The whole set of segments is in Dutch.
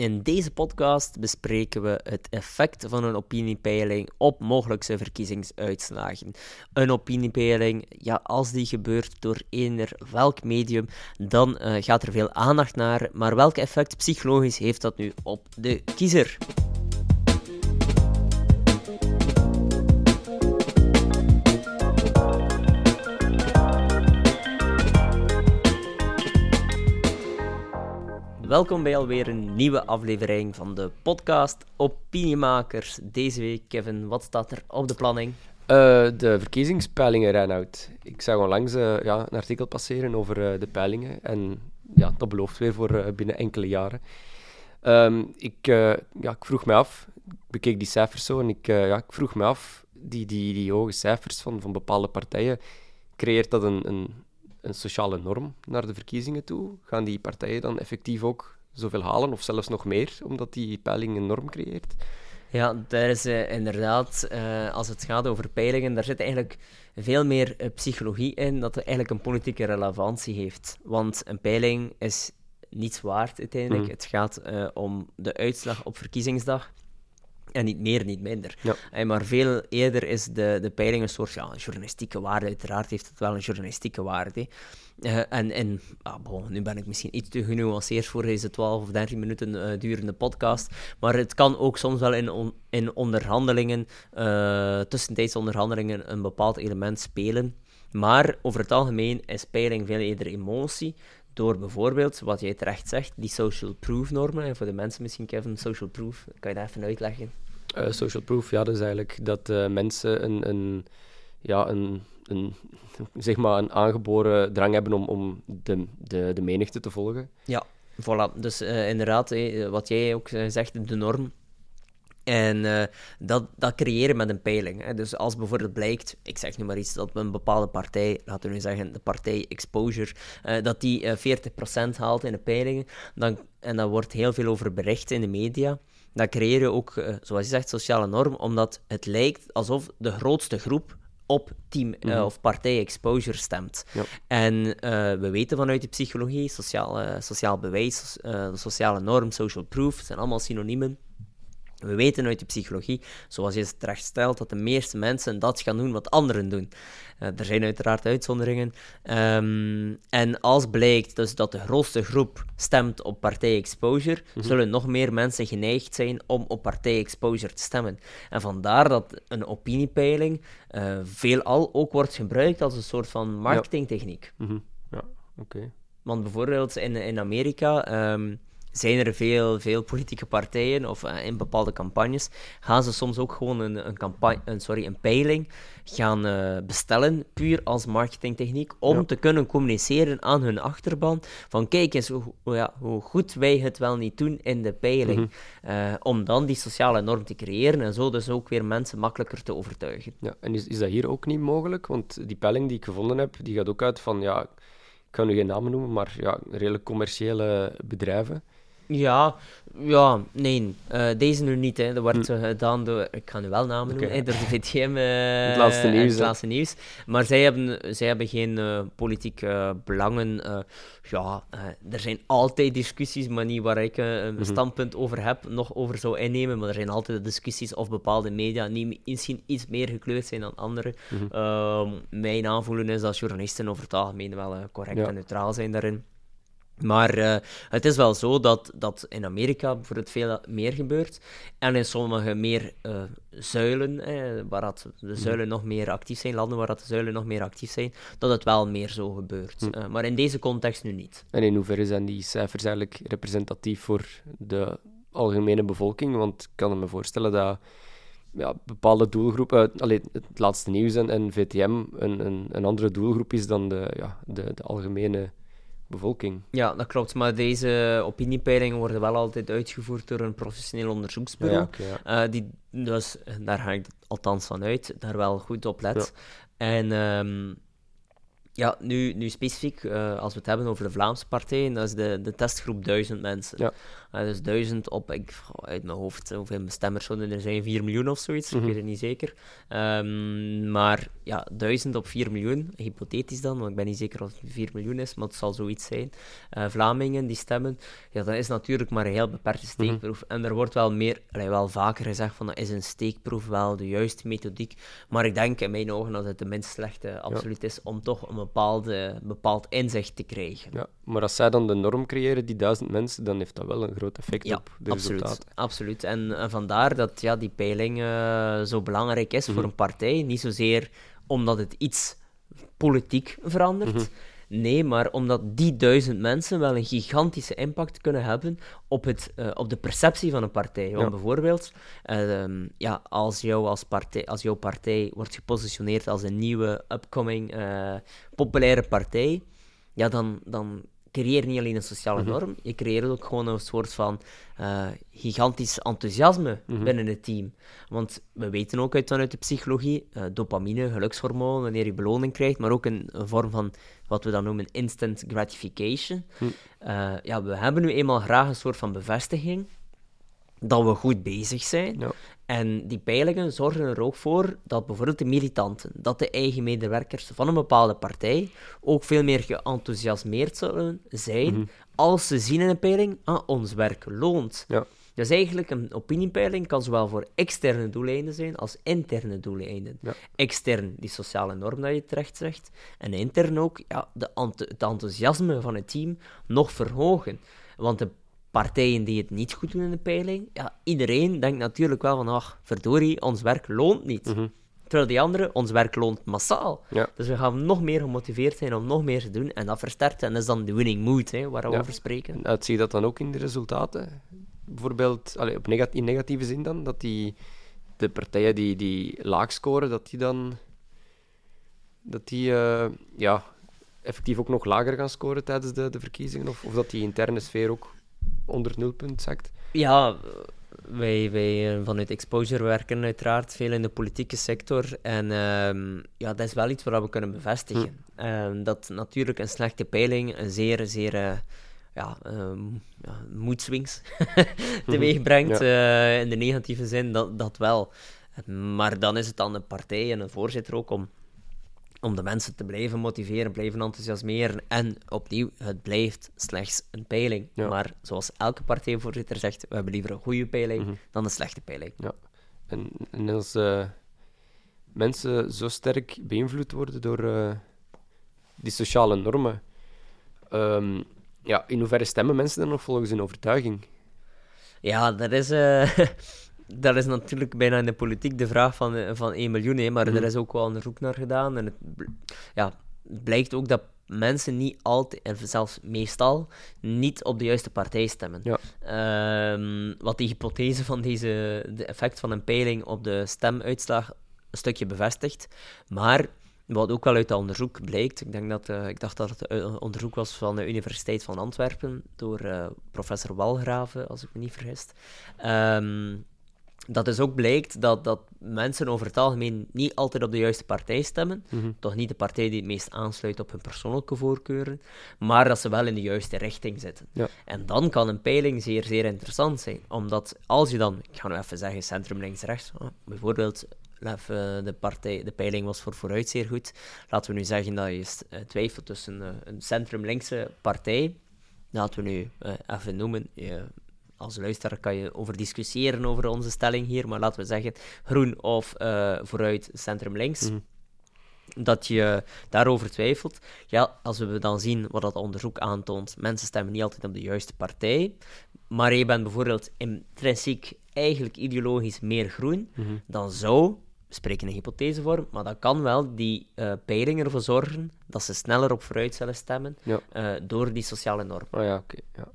In deze podcast bespreken we het effect van een opiniepeiling op mogelijkse verkiezingsuitslagen. Een opiniepeiling, ja, als die gebeurt door eender welk medium, dan uh, gaat er veel aandacht naar. Maar welk effect psychologisch heeft dat nu op de kiezer? Welkom bij alweer een nieuwe aflevering van de podcast Opiniemakers. Deze week, Kevin, wat staat er op de planning? Uh, de verkiezingspeilingen, Reinoud. Ik zag onlangs uh, ja, een artikel passeren over uh, de peilingen. En ja, dat belooft weer voor binnen enkele jaren. Um, ik, ja, ik vroeg me af, ik bekeek die cijfers zo en ik, ja, ik vroeg me af, die, die, die hoge cijfers van, van bepaalde partijen, creëert dat een, een een sociale norm naar de verkiezingen toe? Gaan die partijen dan effectief ook zoveel halen, of zelfs nog meer, omdat die peiling een norm creëert? Ja, daar is uh, inderdaad, uh, als het gaat over peilingen, daar zit eigenlijk veel meer uh, psychologie in, dat het eigenlijk een politieke relevantie heeft. Want een peiling is niets waard uiteindelijk. Mm. Het gaat om de uitslag op verkiezingsdag. En niet meer, niet minder. Ja. maar veel eerder is de, de peiling een soort ja, journalistieke waarde. Uiteraard heeft het wel een journalistieke waarde. Uh, en en ah, bon, nu ben ik misschien iets te genuanceerd voor deze 12 of 13 minuten uh, durende podcast. Maar het kan ook soms wel in, on, in onderhandelingen, uh, tussentijds onderhandelingen, een bepaald element spelen. Maar over het algemeen is peiling veel eerder emotie door bijvoorbeeld, wat jij terecht zegt, die social proof normen. En voor de mensen misschien, Kevin, social proof, kan je dat even uitleggen? Uh, social proof, ja, dat is eigenlijk dat uh, mensen een, een, ja, een, een, zeg maar een aangeboren drang hebben om, om de, de, de menigte te volgen. Ja, voilà. Dus uh, inderdaad, wat jij ook zegt, de norm. En uh, dat, dat creëren met een peiling. Hè. Dus als bijvoorbeeld blijkt, ik zeg nu maar iets, dat een bepaalde partij, laten we nu zeggen de partij Exposure, uh, dat die uh, eh, 40% haalt in de peilingen, dan, en daar wordt heel veel over bericht in de media, dan creëer je ook, zoals je zegt, sociale norm, omdat het lijkt alsof de grootste groep op team -hmm. of partij exposure stemt. Ja. En uh, we weten vanuit de psychologie, sociaal, sociaal bewijs, sociale norm, social proof, zijn allemaal synoniemen. We weten uit de psychologie, zoals je het terecht stelt, dat de meeste mensen dat gaan doen wat anderen doen. Uh, er zijn uiteraard uitzonderingen. Um, en als blijkt dus dat de grootste groep stemt op partij exposure, mm zullen nog meer mensen geneigd zijn om op partij exposure te stemmen. En vandaar dat een opiniepeiling uh, veelal ook wordt gebruikt als een soort van marketingtechniek. Ja, mm -hmm. ja oké. Want bijvoorbeeld in, in Amerika. Um, zijn er veel, veel politieke partijen of uh, in bepaalde campagnes gaan ze soms ook gewoon een, een, campagne, een, sorry, een peiling gaan uh, bestellen, puur als marketingtechniek, om te kunnen communiceren aan hun achterban van kijk eens hoe, ja, hoe goed wij het wel niet doen in de peiling. Mhm. uh, om dan die sociale norm te creëren en zo dus ook weer mensen makkelijker te overtuigen. Ja, en is, is dat hier ook niet mogelijk? Want die peiling die ik gevonden heb, die gaat ook uit van, ja, ik kan nu geen namen noemen, maar ja, redelijk commerciële bedrijven. Ja, ja, nee. Uh, deze nu niet. Hè. Dat wordt hm. gedaan door, ik ga nu wel namen noemen, door de VTM. Uh, het laatste nieuws. Het laatste nieuws. Maar zij hebben, zij hebben geen uh, politieke belangen. ja, er zijn altijd discussies, maar niet waar ik een mm standpunt over heb, nog over zou innemen. Maar er zijn altijd discussies of bepaalde media niet, misschien iets meer gekleurd zijn dan andere. Mm -hmm. mijn aanvoelen is dat journalisten over het algemeen wel correct en neutraal zijn daarin. Maar uh, het is wel zo dat, dat in Amerika bijvoorbeeld veel meer gebeurt. En in sommige meer uh, zuilen, eh, waar dat de mhm. zuilen nog meer actief zijn, landen waar dat de zuilen nog meer actief zijn, dat het wel meer zo gebeurt. Uh, maar in deze context nu niet. En in hoeverre zijn die cijfers eigenlijk representatief voor de algemene bevolking? Want ik kan me voorstellen dat ja, bepaalde doelgroepen, alleen het laatste nieuws en, en VTM, een, een, een andere doelgroep is dan de, ja, de, de algemene bevolking. Ja, dat klopt. Maar deze opiniepeilingen worden wel altijd uitgevoerd door een professioneel onderzoeksbureau. Ja, uh, die, dus daar ga ik althans van uit, daar wel goed op let. En um, ja, nu, nu specifiek, uh, als we het hebben over de Vlaamse partijen, dat is de, de testgroep duizend mensen. Uh, dus duizend op, ik, uit mijn hoofd, hoeveel stemmers zouden er zijn? 4 miljoen of zoiets, ik weet het niet zeker. Ehm, maar ja, duizend op 4 miljoen, hypothetisch dan, want ik ben niet zeker of het 4 miljoen is, maar het zal zoiets zijn. Uh, Vlamingen die stemmen, ja, dat is natuurlijk maar een heel beperkte mhm. steekproef. En er wordt wel meer, wel vaker gezegd van dat is een steekproef wel de juiste methodiek. Maar ik denk in mijn ogen dat het de minst slechte absoluut is om toch een bepaalde, bepaald inzicht te krijgen. Ja, maar als zij dan de norm creëren, die duizend mensen, dan heeft dat wel een groot effect op de absoluut, resultaten. Absoluut. En, en vandaar dat ja, die peiling uh, zo belangrijk is voor mhm. een partij. Niet zozeer omdat het iets politiek verandert. Mhm. Nee, maar omdat die duizend mensen wel een gigantische impact kunnen hebben op, het, uh, op de perceptie van een partij. Want bijvoorbeeld, uh, ja, als, jou als, partij, als jouw partij wordt gepositioneerd als een nieuwe, upcoming, uh, populaire partij, ja, dan, dan creëer niet alleen een sociale mhm. norm, je creëert ook gewoon een soort van uh, gigantisch enthousiasme mhm. binnen het team. Want we weten ook uit, vanuit de psychologie, uh, dopamine, gelukshormoon, wanneer je beloning krijgt, maar ook een, een vorm van wat we dan noemen instant gratification. Uh, ja, we hebben nu eenmaal graag een soort van bevestiging dat we goed bezig zijn. Ja. En die peilingen zorgen er ook voor dat bijvoorbeeld de militanten, dat de eigen medewerkers van een bepaalde partij ook veel meer geenthousiasmeerd zullen zijn mhm. als ze zien in een peiling, ah, ons werk loont. Ja. Dus eigenlijk, een opiniepeiling kan zowel voor externe doeleinden zijn als interne doeleinden. Ja. Extern, die sociale norm dat je terecht zegt, en intern ook ja, de het enthousiasme van het team nog verhogen. Want de partijen die het niet goed doen in de peiling, ja, iedereen denkt natuurlijk wel van, ach, verdorie, ons werk loont niet. Mhm. Terwijl die anderen, ons werk loont massaal. Dus we gaan nog meer gemotiveerd zijn om nog meer te doen. En dat versterkt, en dat is dan de winning mood, hè, waar we over spreken. Dat zie je dat dan ook in de resultaten? Bijvoorbeeld, allez, op in negatieve zin dan, dat die, de partijen die, die laag scoren, dat die dan... Dat die, uh, ja, effectief ook nog lager gaan scoren tijdens de, de verkiezingen? Of, of dat die interne sfeer ook onder nulpunt zakt? Ja, wij, wij eh, vanuit Exposure werken uiteraard veel in de politieke sector. En uh, ja, dat is wel iets wat we kunnen bevestigen. Hm. Uh, dat natuurlijk een slechte peiling een zeer, zeer uh, ja, um, ja, moedswings teweeg brengt. Uh, in de negatieve zin, dat, dat wel. Maar dan is het aan de partij en een voorzitter ook om om de mensen te blijven motiveren, blijven enthousiasmeren. En opnieuw, het blijft slechts een peiling. Maar zoals elke partijvoorzitter zegt, we hebben liever een goede peiling mhm. dan een slechte peiling. Ja. En, en als uh, mensen zo sterk beïnvloed worden door uh, die sociale normen, um, ja, in hoeverre stemmen mensen dan nog volgens hun overtuiging? Ja, dat is, uh, dat is natuurlijk bijna in de politiek de vraag van, eh, van 1 miljoen, hè, maar er mhm. is ook wel onderzoek naar gedaan. En het, ja, het blijkt ook dat mensen niet altijd, en zelfs meestal, niet op de juiste partij stemmen. Ja. Ehm, wat die hypothese van deze, de effect van een peiling op de stemuitslag een stukje bevestigt. Maar wat ook wel uit dat onderzoek blijkt, ik, denk dat, uh, ik dacht dat het een onderzoek was van de Universiteit van Antwerpen door uh, professor Walgraven, als ik me niet vergis. Um, dat is ook blijkt dat, dat mensen over het algemeen niet altijd op de juiste partij stemmen. Mhm. Toch niet de partij die het meest aansluit op hun persoonlijke voorkeuren, maar dat ze wel in de juiste richting zitten. Ja. En dan kan een peiling zeer, zeer interessant zijn. Omdat als je dan, ik ga nu even zeggen, centrum links-rechts, bijvoorbeeld Even, de, partij, de peiling was voor vooruit zeer goed. Laten we nu zeggen dat je eh, twijfelt tussen uh, een centrum-linkse partij, laten we nu even noemen, als luisteraar kan je over discussiëren over onze stelling hier, maar laten we zeggen groen of uh, vooruit centrum links. Mhm. Dat je daarover twijfelt. Ja, als we dan zien wat dat onderzoek aantoont, mensen stemmen niet altijd op de juiste partij, maar je bent bijvoorbeeld intrinsiek eigenlijk ideologisch meer groen, mhm. dan zou, we spreken een hypothesevorm, maar dat kan wel die uh, peilingen ervoor zorgen dat ze sneller op vooruit zullen stemmen uh, door die sociale norm. Oh ja, oké. ja.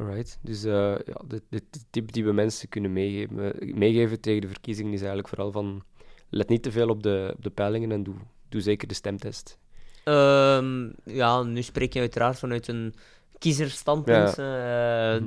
Alright. Dus uh, ja, de, de, tip die we mensen kunnen meegeven, meegeven tegen de verkiezingen is eigenlijk vooral van let niet te veel op de, op de peilingen en doe, doe zeker de stemtest. Um, ja, nu spreek je uiteraard vanuit een kiezerstandpunt. Ja. Uh,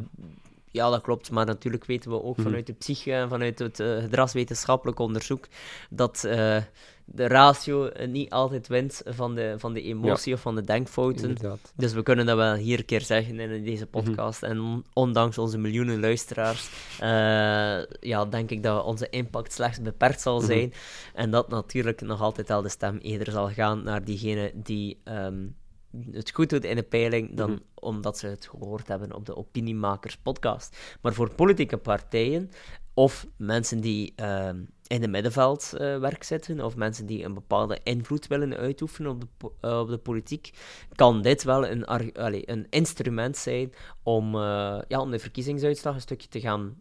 Ja, dat klopt. Maar natuurlijk weten we ook Mhm. vanuit de psyche en vanuit het eh, gedragswetenschappelijk onderzoek dat eh, de ratio eh, niet altijd wint van de, van de emotie of van de denkfouten. Inderdaad. Dus we kunnen dat wel hier een keer zeggen in deze podcast. En on- ondanks onze miljoenen luisteraars, eh, ja, denk ik dat onze impact slechts beperkt zal Mhm. zijn. En dat natuurlijk nog altijd wel de stem eerder zal gaan naar diegene die ehm, het goed doet in de peiling, dan Mhm. omdat ze het gehoord hebben op de Opiniemakers podcast. Maar voor politieke partijen of mensen die ehm, in het middenveld eh, werk zitten, of mensen die een bepaalde invloed willen uitoefenen op de, po- eh, op de politiek, kan dit wel een, een instrument zijn om, eh, ja, om de verkiezingsuitslag een stukje te gaan.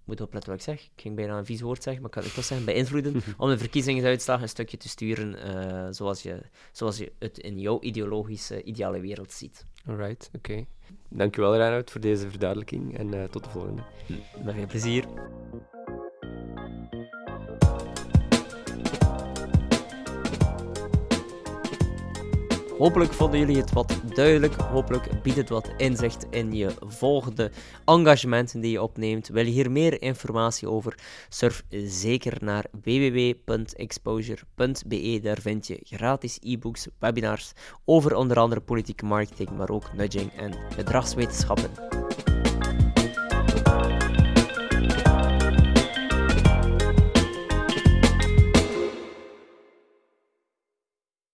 Ik moet opletten wat ik zeg. Ik ging bijna een vies woord zeggen, maar ik kan het toch zeggen: beïnvloeden. om de verkiezingsuitslag een stukje te sturen eh, zoals, je, zoals je het in jouw ideologische, ideale wereld ziet. Alright, oké. Dankjewel, Reinoud, voor deze verduidelijking en eh, tot de volgende. Met veel plezier. Hopelijk vonden jullie het wat duidelijk. Hopelijk biedt het wat inzicht in je volgende engagementen die je opneemt. Wil je hier meer informatie over? Surf zeker naar www.exposure.be. Daar vind je gratis e-books, webinars over onder andere politieke marketing, maar ook nudging en gedragswetenschappen.